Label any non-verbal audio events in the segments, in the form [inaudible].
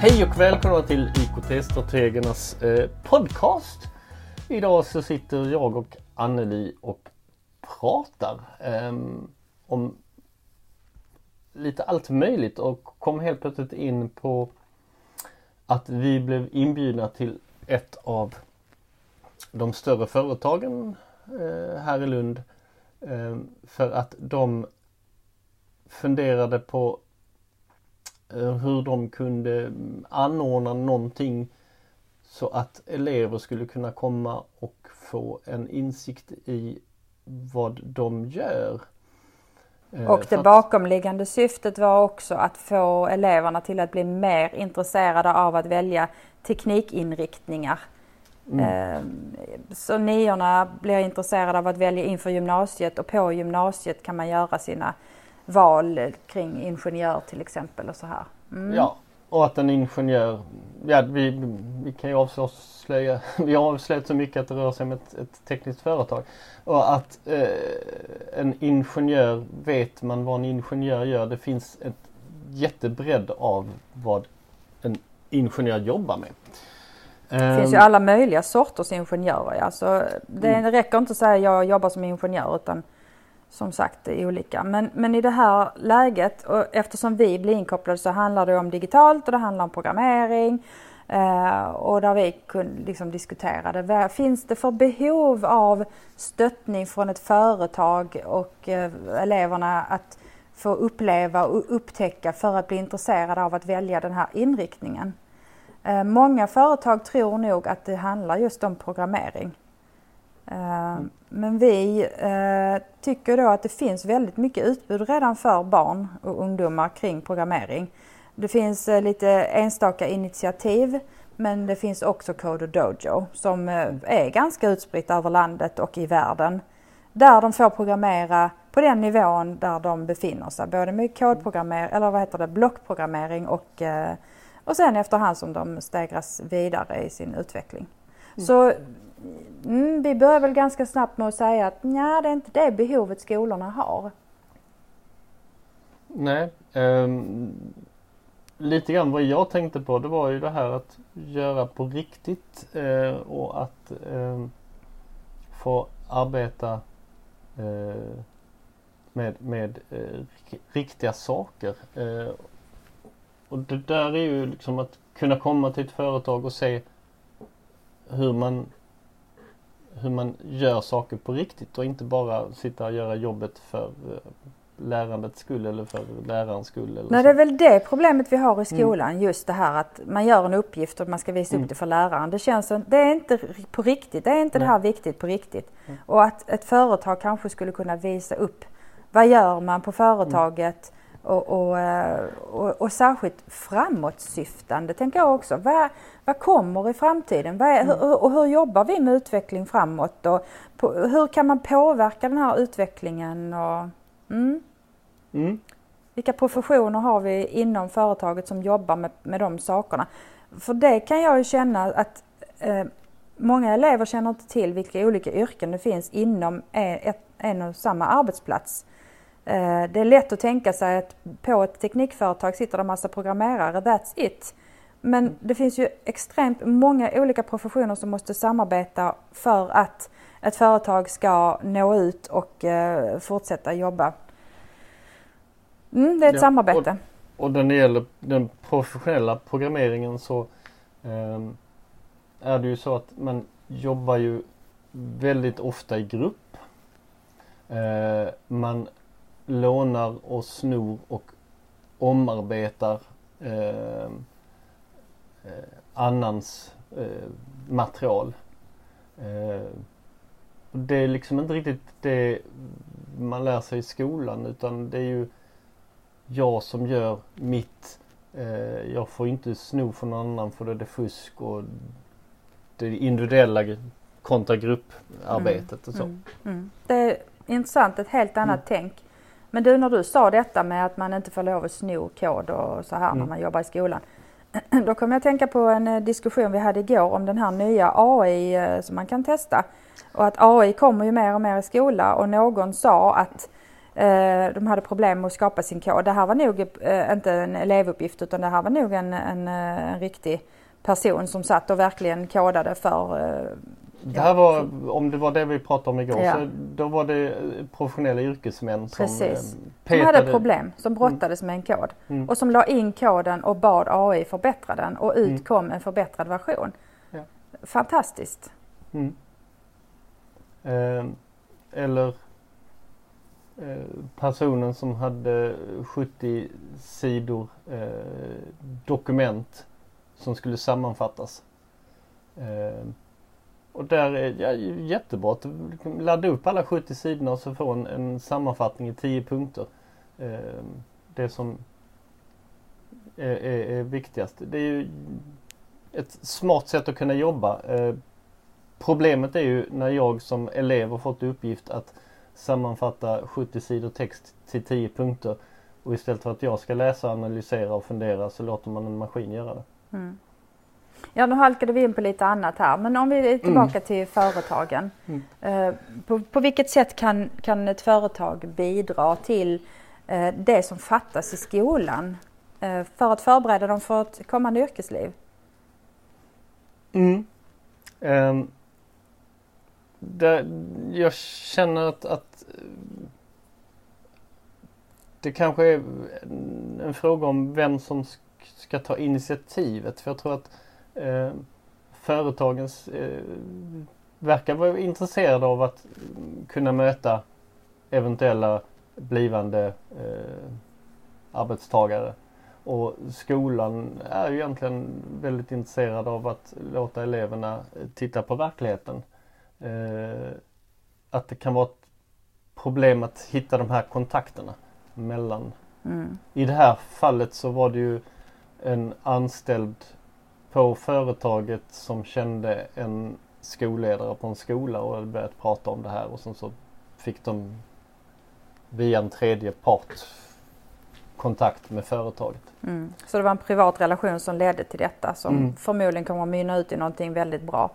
Hej och välkomna till IKT-strategernas eh, podcast. Idag så sitter jag och Anneli och pratar eh, om lite allt möjligt och kom helt plötsligt in på att vi blev inbjudna till ett av de större företagen eh, här i Lund eh, för att de funderade på hur de kunde anordna någonting så att elever skulle kunna komma och få en insikt i vad de gör. Eh, och det bakomliggande syftet var också att få eleverna till att bli mer intresserade av att välja teknikinriktningar. Mm. Eh, så niorna blir intresserade av att välja inför gymnasiet och på gymnasiet kan man göra sina val kring ingenjör till exempel och så här. Mm. Ja, och att en ingenjör, ja vi, vi kan ju avslöja, [laughs] vi har avslöjat så mycket att det rör sig om ett, ett tekniskt företag. Och att eh, en ingenjör, vet man vad en ingenjör gör, det finns ett jättebredd av vad en ingenjör jobbar med. Det finns ju ehm. alla möjliga sorters ingenjörer. Alltså, det mm. räcker inte att säga jag jobbar som ingenjör utan som sagt det är olika. Men, men i det här läget, och eftersom vi blir inkopplade så handlar det om digitalt och det handlar om programmering. Eh, och där vi kunde liksom diskutera vad finns det för behov av stöttning från ett företag och eh, eleverna att få uppleva och upptäcka för att bli intresserade av att välja den här inriktningen. Eh, många företag tror nog att det handlar just om programmering. Eh, mm men vi eh, tycker då att det finns väldigt mycket utbud redan för barn och ungdomar kring programmering. Det finns eh, lite enstaka initiativ men det finns också Code Dojo som eh, är ganska utspritt över landet och i världen. Där de får programmera på den nivån där de befinner sig. Både med kodprogrammering, eller vad heter det, blockprogrammering och eh, och sen efterhand som de stegras vidare i sin utveckling. Mm. Så mm, vi börjar väl ganska snabbt med att säga att nej, det är inte det behovet skolorna har. Nej. Um, lite grann vad jag tänkte på det var ju det här att göra på riktigt uh, och att uh, få arbeta uh, med, med riktiga saker. Och det där är ju liksom att kunna komma till ett företag och se hur man hur man gör saker på riktigt och inte bara sitta och göra jobbet för eh, lärandets skull eller för lärarens skull. Eller Nej, så. det är väl det problemet vi har i mm. skolan, mm. just det här att man gör en uppgift och man ska visa mm. upp det för läraren. Det känns som, det är inte på riktigt, det är inte Nej. det här viktigt på riktigt. Mm. Och att ett företag kanske skulle kunna visa upp, vad gör man på företaget? Och, och, eh, och, och, särskilt framåtsyftande tänker jag också. Vad, vad kommer i framtiden? Är, mm. hur, och hur jobbar vi med utveckling framåt? Och på, hur kan man påverka den här utvecklingen? Och, mm. Mm. Vilka professioner har vi inom företaget som jobbar med, med de sakerna? För det kan jag ju känna att eh, många elever känner inte till vilka olika yrken det finns inom ett, en och samma arbetsplats. Eh, det är lätt att tänka sig att på ett teknikföretag sitter det en massa programmerare, that's it. Men det finns ju extremt många olika professioner som måste samarbeta för att ett företag ska nå ut och eh, fortsätta jobba. Mm, det är ett ja, samarbete. Och, och när det gäller den professionella programmeringen så eh, är det ju så att man jobbar ju väldigt ofta i grupp. Eh, man lånar och snor och omarbetar eh, eh, annans eh, material. Eh, det är liksom inte riktigt det man lär sig i skolan utan det är ju jag som gör mitt. Eh, jag får inte sno från någon annan för det är fusk och det individuella kontra grupparbetet och så. Mm, mm. Det är intressant, ett helt annat mm. tänk. Men du när du sa detta med att man inte får lov att sno kod och så här mm. när man jobbar i skolan. [clears throat] Då kom jag att tänka på en eh, diskussion vi hade igår om den här nya AI eh, som man kan testa. Och att AI kommer ju mer och mer i skola och någon sa att Eh, de hade problem med att skapa sin kod. Det här var nog eh, inte en elevuppgift utan det här var nog en, en, eh, en riktig person som satt och verkligen kodade för det här var, om det var det vi pratade om igår, ja. så då var det professionella yrkesmän som Precis. Petade... Som hade problem, som mm. brottades mm. med en kod. Mm. Och som la in koden och bad AI förbättra den och ut mm. kom en förbättrad version. Ja. Fantastiskt. Mm. Eh, eller eh, personen som hade 70 sidor eh, dokument som skulle sammanfattas. Och där är ja, jättebra att ladda upp alla 70 sidorna och så få en, en sammanfattning i 10 punkter. Eh, det som är, är, är, viktigast. Det är ju ett smart sätt att kunna jobba. Eh, problemet är ju när jag som elev har fått uppgift att sammanfatta 70 sidor text till 10 punkter och istället för att jag ska läsa, analysera och fundera så låter man en maskin göra det. Mm. Ja, nu halkade vi in på lite annat här, men om vi är tillbaka mm. till företagen. Mm. Eh, på, på, vilket sätt kan, kan ett företag bidra till eh, det som fattas i skolan eh, för att förbereda dem för ett kommande yrkesliv? Mm. Um, det, jag känner att, att det kanske är en fråga om vem som ska ta initiativet. För jag tror att eh, företagens eh, verkar vara intresserade av att kunna möta eventuella blivande eh, arbetstagare. Och skolan är ju egentligen väldigt intresserad av att låta eleverna titta på verkligheten. Eh, att det kan vara ett problem att hitta de här kontakterna mellan. Mm. I det här fallet så var det ju en anställd på företaget som kände en skolledare på en skola och hade börjat prata om det här och sen så fick de via en tredje part kontakt med företaget. Mm. Så det var en privat relation som ledde till detta som mm. förmodligen kommer att mynna ut i någonting väldigt bra.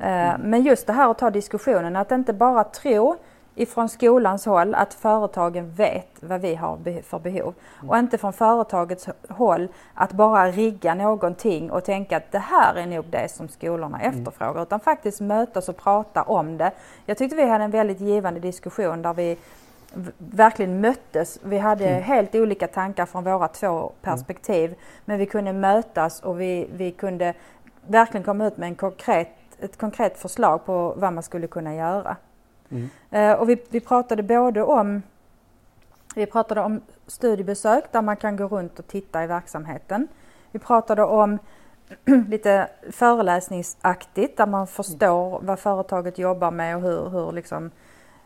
Eh, mm. Men just det här att ta diskussionen, att inte bara tro ifrån skolans håll att företagen vet vad vi har för behov. Och inte från företagets håll att bara rigga någonting och tänka att det här är nog det som skolorna mm. efterfrågar. Utan faktiskt mötas och prata om det. Jag tyckte vi hade en väldigt givande diskussion där vi verkligen möttes. Vi hade mm. helt olika tankar från våra två perspektiv. Mm. Men vi kunde mötas och vi, vi kunde verkligen komma ut med en konkret, ett konkret förslag på vad man skulle kunna göra. Mm. Eh, och vi, vi pratade både om vi pratade om studiebesök där man kan gå runt och titta i verksamheten. Vi pratade om [clears throat] lite föreläsningsaktigt där man förstår vad företaget jobbar med och hur, hur, liksom,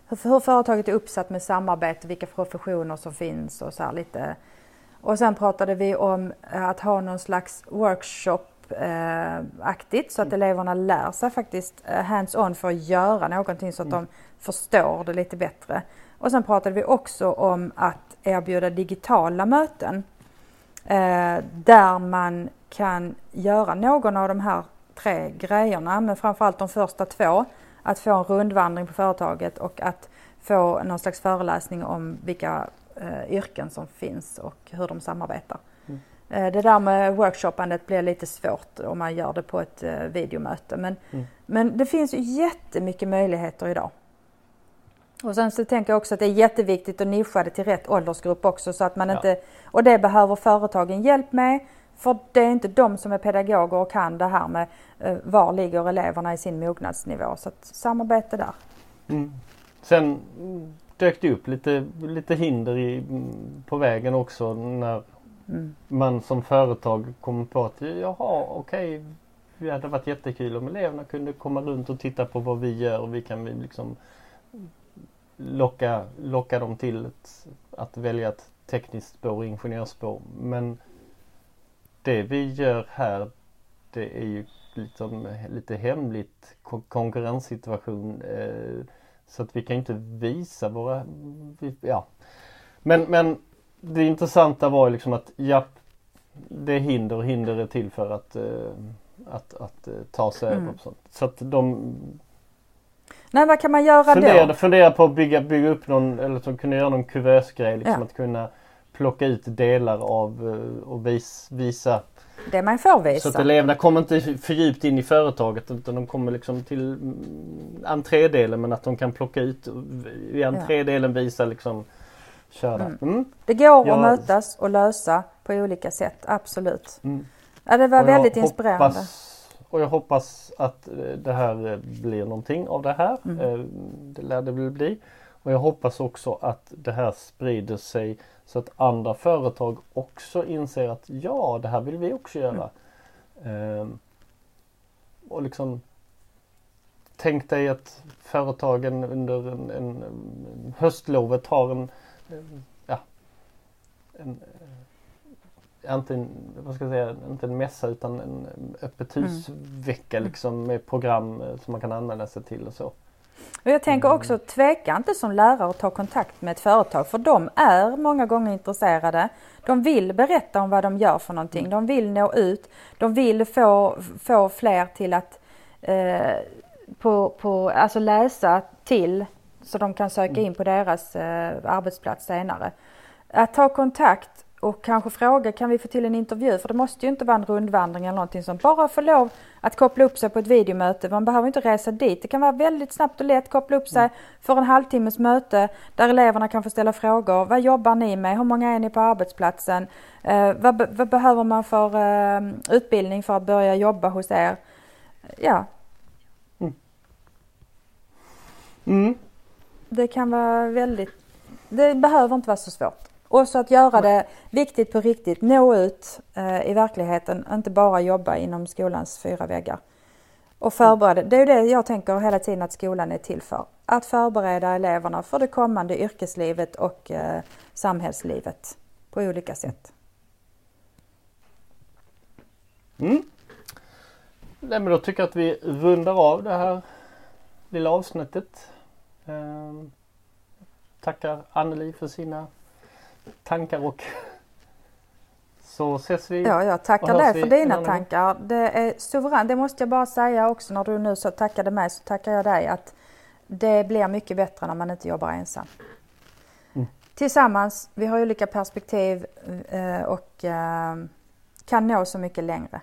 hur, hur företaget är uppsatt med samarbete, vilka professioner som finns och så här lite. Och sen pratade vi om att ha någon slags workshop aktigt så att mm. eleverna lär sig faktiskt eh, hands-on för att göra någonting så att mm. de förstår det lite bättre. Och sen pratade vi också om att erbjuda digitala möten eh, där man kan göra någon av de här tre grejerna, men framförallt de första två. Att få en rundvandring på företaget och att få någon slags föreläsning om vilka eh, yrken som finns och hur de samarbetar. Eh, det där med workshoppandet blir lite svårt om man gör det på ett eh, videomöte. Men, mm. men det finns ju jättemycket möjligheter idag. Och sen så tänker jag också att det är jätteviktigt att nischa det till rätt åldersgrupp också så att man ja. inte, och det behöver företagen hjälp med. För det är inte de som är pedagoger och kan det här med uh, var ligger eleverna i sin mognadsnivå. Så att samarbete där. Mm. Sen dök det upp lite, lite hinder i, på vägen också när mm. man som företag kommer på att jaha okej okay, det hade varit jättekul om eleverna kunde komma runt och titta på vad vi gör och vi kan liksom locka, locka dem till ett, att välja ett tekniskt spår, ingenjörsspår. Men det vi gör här det är ju liksom lite hemligt konkurrenssituation. Eh, så att vi kan inte visa våra, ja. Men, men det intressanta var ju liksom att ja, det är hinder och hinder är till för att, eh, att, att, eh, ta sig mm. över. Så att de Nej, vad kan man göra fundera, då? Fundera på att bygga, bygga upp någon, eller så kunna göra någon kuvertsgrej. Liksom Ja. att kunna plocka ut delar av eh, och vis, visa. Det man får Så att visa. eleverna kommer inte för djupt in i företaget utan de kommer liksom till mm, entrédelen men att de kan plocka ut i entrédelen visa liksom köra. Mm. Mm. Det går att mötas och lösa på olika sätt, absolut. Mm. Ja, det var väldigt inspirerande. Hoppas, och jag hoppas att eh, det här eh, blir någonting av det här. Mm. Eh, Det lär det väl bli. Och jag hoppas också att det här sprider sig så att andra företag också inser att ja, det här vill vi också göra. Ehm, och liksom Tänk dig att företagen under en, en, höstlovet har en ja, en, eh, inte en, vad ska jag säga, inte en mässa utan en öppet husvecka liksom med program eh, som man kan anmäla sig till och så. Och jag tänker Mm. också, tveka inte som lärare att ta kontakt med ett företag för de är många gånger intresserade. De vill berätta om vad de gör för någonting. De vill nå ut. De vill få, få fler till att eh, på, på, alltså läsa till så de kan söka in på deras eh, arbetsplats senare. Att ta kontakt och kanske fråga, kan vi få till en intervju? För det måste ju inte vara en rundvandring eller någonting sånt. Bara få lov att koppla upp sig på ett videomöte. Man behöver inte resa dit. Det kan vara väldigt snabbt och lätt. Koppla upp sig för en halvtimmes möte där eleverna kan få ställa frågor. Vad jobbar ni med? Hur många är ni på arbetsplatsen? Eh, vad, vad behöver man för eh, utbildning för att börja jobba hos er? Ja, Mm det kan vara väldigt, det behöver inte vara så svårt. Och så att göra det viktigt på riktigt, nå ut eh, i verkligheten, inte bara jobba inom skolans fyra väggar. Och förbereda, det är ju det jag tänker hela tiden att skolan är till för. Att förbereda eleverna för det kommande yrkeslivet och eh, samhällslivet på olika sätt. Mm. Nej, men då tycker jag att vi rundar av det här lilla avsnittet. Ehm, tackar Anneli för sina tankar och så ses vi. Ja, jag tackar dig för dina tankar. Det är suveränt. Det måste jag bara säga också när du nu så tackade mig så tackar jag dig att det blir mycket bättre när man inte jobbar ensam. Mm. Tillsammans, vi har olika perspektiv eh, och eh, kan nå så mycket längre.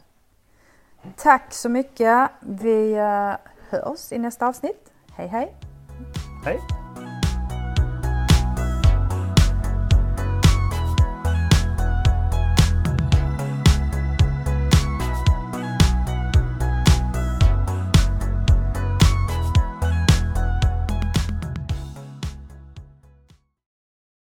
Tack så mycket. Vi eh, hörs i nästa avsnitt. Hej hej! Hej!